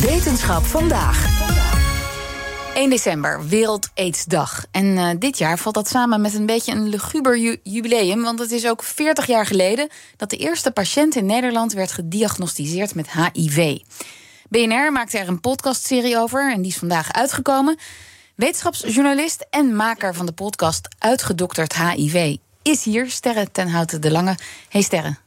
Wetenschap vandaag. 1 december, Wereld Aidsdag. En uh, dit jaar valt dat samen met een beetje een luguber ju jubileum. Want het is ook 40 jaar geleden dat de eerste patiënt in Nederland werd gediagnosticeerd met HIV. BNR maakte er een podcastserie over en die is vandaag uitgekomen. Wetenschapsjournalist en maker van de podcast Uitgedokterd HIV is hier, Sterre ten Houten de Lange. Hey Sterre.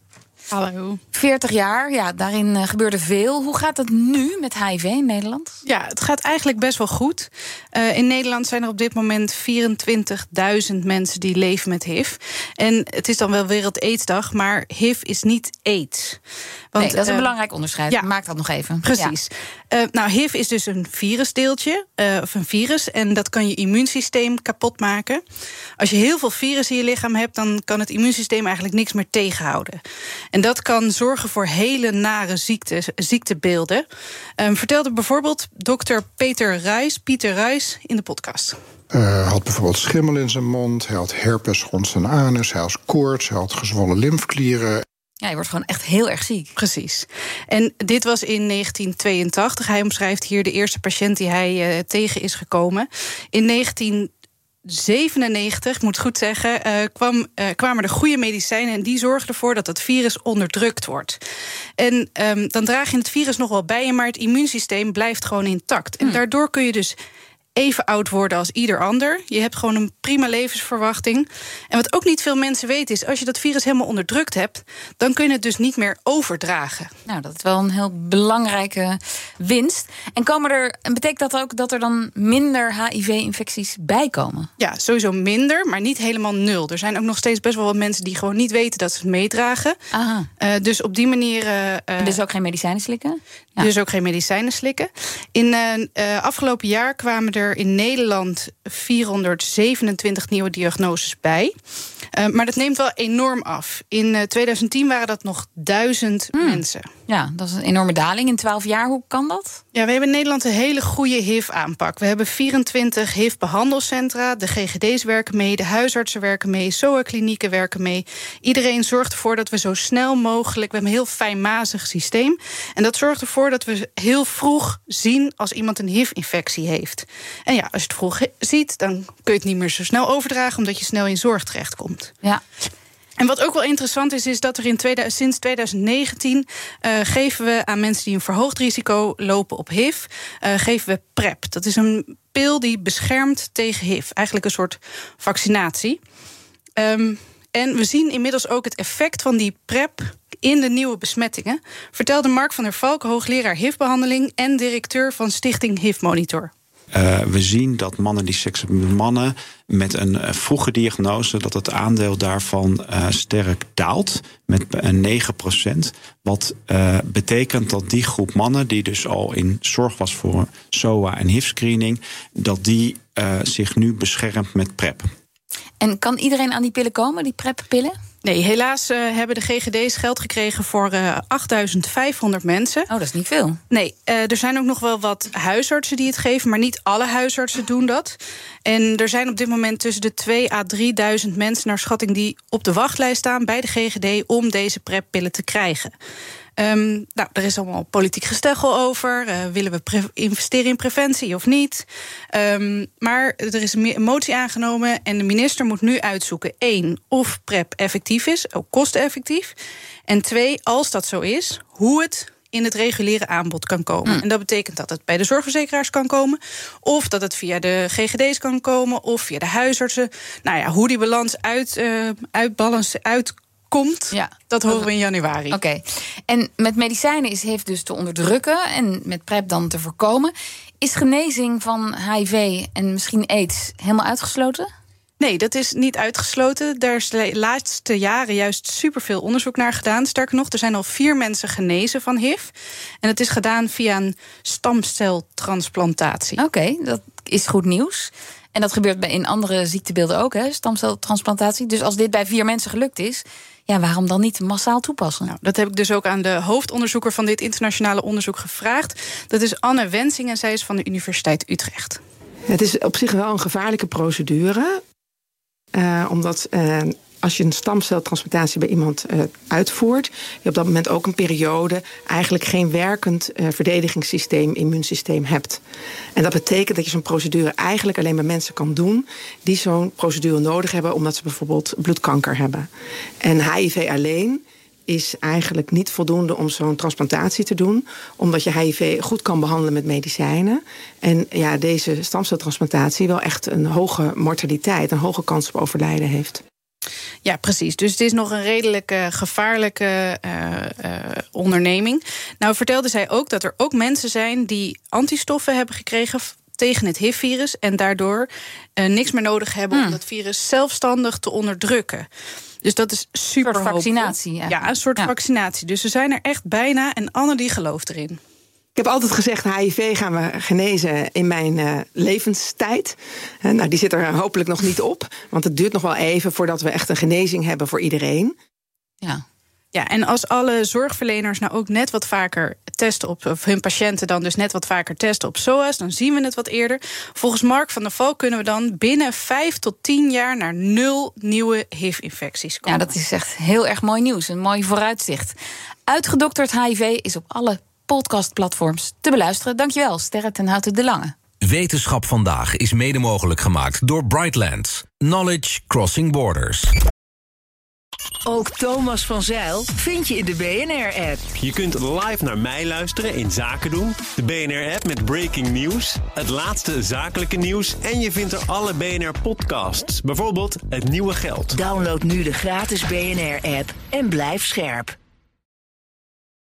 Hallo. 40 jaar, ja, daarin uh, gebeurde veel. Hoe gaat het nu met HIV in Nederland? Ja, het gaat eigenlijk best wel goed. Uh, in Nederland zijn er op dit moment 24.000 mensen die leven met HIV. En het is dan wel Wereld Aidsdag, maar HIV is niet AIDS. Want, nee, dat is een uh, belangrijk onderscheid. Ja, Maak dat nog even. Precies. Ja. nou, HIV is dus een virusdeeltje, of een virus. En dat kan je immuunsysteem kapot maken. Als je heel veel virus in je lichaam hebt, dan kan het immuunsysteem eigenlijk niks meer tegenhouden. En dat kan zorgen voor hele nare ziekte, ziektebeelden. Um, vertelde bijvoorbeeld dokter Peter Ruijs, Pieter Ruijs, in de podcast. Uh, hij had bijvoorbeeld schimmel in zijn mond, hij had herpes rond zijn anus, hij had koorts, hij had gezwollen lymfklieren. Ja, je wordt gewoon echt heel erg ziek. Precies. En dit was in 1982. Hij omschrijft hier de eerste patiënt die hij uh, tegen is gekomen. In 19 97, ik moet goed zeggen, uh, kwam, uh, kwamen er goede medicijnen en die zorgen ervoor dat het virus onderdrukt wordt. En um, dan draag je het virus nog wel bij je, maar het immuunsysteem blijft gewoon intact. En daardoor kun je dus even oud worden als ieder ander. Je hebt gewoon een prima levensverwachting. En wat ook niet veel mensen weten is... als je dat virus helemaal onderdrukt hebt... dan kun je het dus niet meer overdragen. Nou, dat is wel een heel belangrijke winst. En, komen er, en betekent dat ook dat er dan minder HIV-infecties bij komen? Ja, sowieso minder, maar niet helemaal nul. Er zijn ook nog steeds best wel wat mensen die gewoon niet weten... dat ze het meedragen. Aha. Uh, dus op die manier... Uh, dus ook geen medicijnen slikken? Ja. Dus ook geen medicijnen slikken. In uh, afgelopen jaar kwamen er in Nederland 427 nieuwe diagnoses bij. Maar dat neemt wel enorm af. In uh, 2010 waren dat nog duizend Hmm. mensen. Ja, dat is een enorme daling in 12 jaar. Hoe kan dat? Ja, we hebben in Nederland een hele goede HIV-aanpak. We hebben 24 HIV-behandelcentra. De GGD's werken mee, de huisartsen werken mee, SOA-klinieken werken mee. Iedereen zorgt ervoor dat we zo snel mogelijk... We hebben een heel fijnmazig systeem. En dat zorgt ervoor dat we heel vroeg zien... als iemand een HIV-infectie heeft. En ja, als je het vroeg ziet, dan kun je het niet meer zo snel overdragen... omdat je snel in zorg terechtkomt. Ja. En wat ook wel interessant is, is dat er in 2000, sinds 2019 uh, geven we aan mensen die een verhoogd risico lopen op HIV, uh, geven we PrEP. Dat is een pil die beschermt tegen HIV. Eigenlijk een soort vaccinatie. Um, en we zien inmiddels ook het effect van die PrEP in de nieuwe besmettingen. Vertelde Mark van der Valk, hoogleraar HIV-behandeling en directeur van Stichting HIV Monitor. Uh, we zien dat mannen die seks hebben met mannen met een uh, vroege diagnose, dat het aandeel daarvan uh, sterk daalt met uh, 9%. Wat betekent dat die groep mannen, die dus al in zorg was voor SOA en HIV-screening, dat die zich nu beschermt met PrEP. En kan iedereen aan die pillen komen, die PrEP-pillen? Nee, helaas uh, hebben de GGD's geld gekregen voor uh, 8500 mensen. Oh, dat is niet veel. Nee, uh, er zijn ook nog wel wat huisartsen die het geven, maar niet alle huisartsen doen dat. En er zijn op dit moment tussen de 2 à 3000 mensen naar schatting die op de wachtlijst staan bij de GGD om deze PrEP-pillen te krijgen. Um, nou, er is allemaal politiek gesteggel over. Uh, willen we investeren in preventie of niet? Um, maar er is een motie aangenomen en de minister moet nu uitzoeken: één, of PrEP effectief is, ook kosteneffectief. En twee, als dat zo is, hoe het in het reguliere aanbod kan komen. Mm. En dat betekent dat het bij de zorgverzekeraars kan komen, of dat het via de GGD's kan komen, of via de huisartsen. Nou ja, hoe die balans uit, uh, uitbalans uit komt, ja. dat horen we in januari. Oké. Okay. En met medicijnen is heeft dus te onderdrukken en met PrEP dan te voorkomen. Is genezing van HIV en misschien AIDS helemaal uitgesloten? Nee, dat is niet uitgesloten. Daar is de laatste jaren juist superveel onderzoek naar gedaan. Sterker nog, er zijn al vier mensen genezen van HIV. En het is gedaan via een stamceltransplantatie. Oké, dat is goed nieuws. En dat gebeurt bij in andere ziektebeelden ook, hè? Stamceltransplantatie. Dus als dit bij vier mensen gelukt is, ja, waarom dan niet massaal toepassen? Nou, dat heb ik dus ook aan de hoofdonderzoeker van dit internationale onderzoek gevraagd. Dat is Anne Wensing en zij is van de Universiteit Utrecht. Het is op zich wel een gevaarlijke procedure. Uh, omdat uh, als je een stamceltransplantatie bij iemand uh, uitvoert, je op dat moment ook een periode eigenlijk geen werkend verdedigingssysteem, immuunsysteem hebt. En dat betekent dat je zo'n procedure eigenlijk alleen bij mensen kan doen die zo'n procedure nodig hebben, omdat ze bijvoorbeeld bloedkanker hebben. En HIV alleen is eigenlijk niet voldoende om zo'n transplantatie te doen. Omdat je HIV goed kan behandelen met medicijnen. En ja, deze stamceltransplantatie wel echt een hoge mortaliteit, een hoge kans op overlijden heeft. Ja, precies. Dus het is nog een redelijk uh, gevaarlijke uh, uh, onderneming. Nou vertelde zij ook dat er ook mensen zijn die antistoffen hebben gekregen tegen het HIV-virus en daardoor niks meer nodig hebben om Hmm. dat virus zelfstandig te onderdrukken. Dus dat is super soort vaccinatie. Ja, een soort Ja. vaccinatie. Dus ze zijn er echt bijna en Anne die gelooft erin. Ik heb altijd gezegd, HIV gaan we genezen in mijn eh, levenstijd. Eh, nou, die zit er hopelijk nog niet op. Want het duurt nog wel even voordat we echt een genezing hebben voor iedereen. Ja. Ja, en als alle zorgverleners nou ook net wat vaker testen op, of hun patiënten dan dus net wat vaker testen op SOAS, dan zien we het wat eerder. Volgens Mark van der Val kunnen we dan binnen vijf tot tien jaar naar nul nieuwe HIV-infecties ja, komen. dat is echt heel erg mooi nieuws. Een mooi vooruitzicht. Uitgedokterd HIV is op alle podcastplatforms te beluisteren. Dankjewel, Sterre ten Houten de Lange. Wetenschap vandaag is mede mogelijk gemaakt door Brightlands. Knowledge Crossing Borders. Ook Thomas van Zeil vind je in de BNR-app. Je kunt live naar mij luisteren in Zaken doen. De BNR-app met breaking news. Het laatste zakelijke nieuws. En je vindt er alle BNR-podcasts. Bijvoorbeeld Het Nieuwe Geld. Download nu de gratis BNR-app en blijf scherp.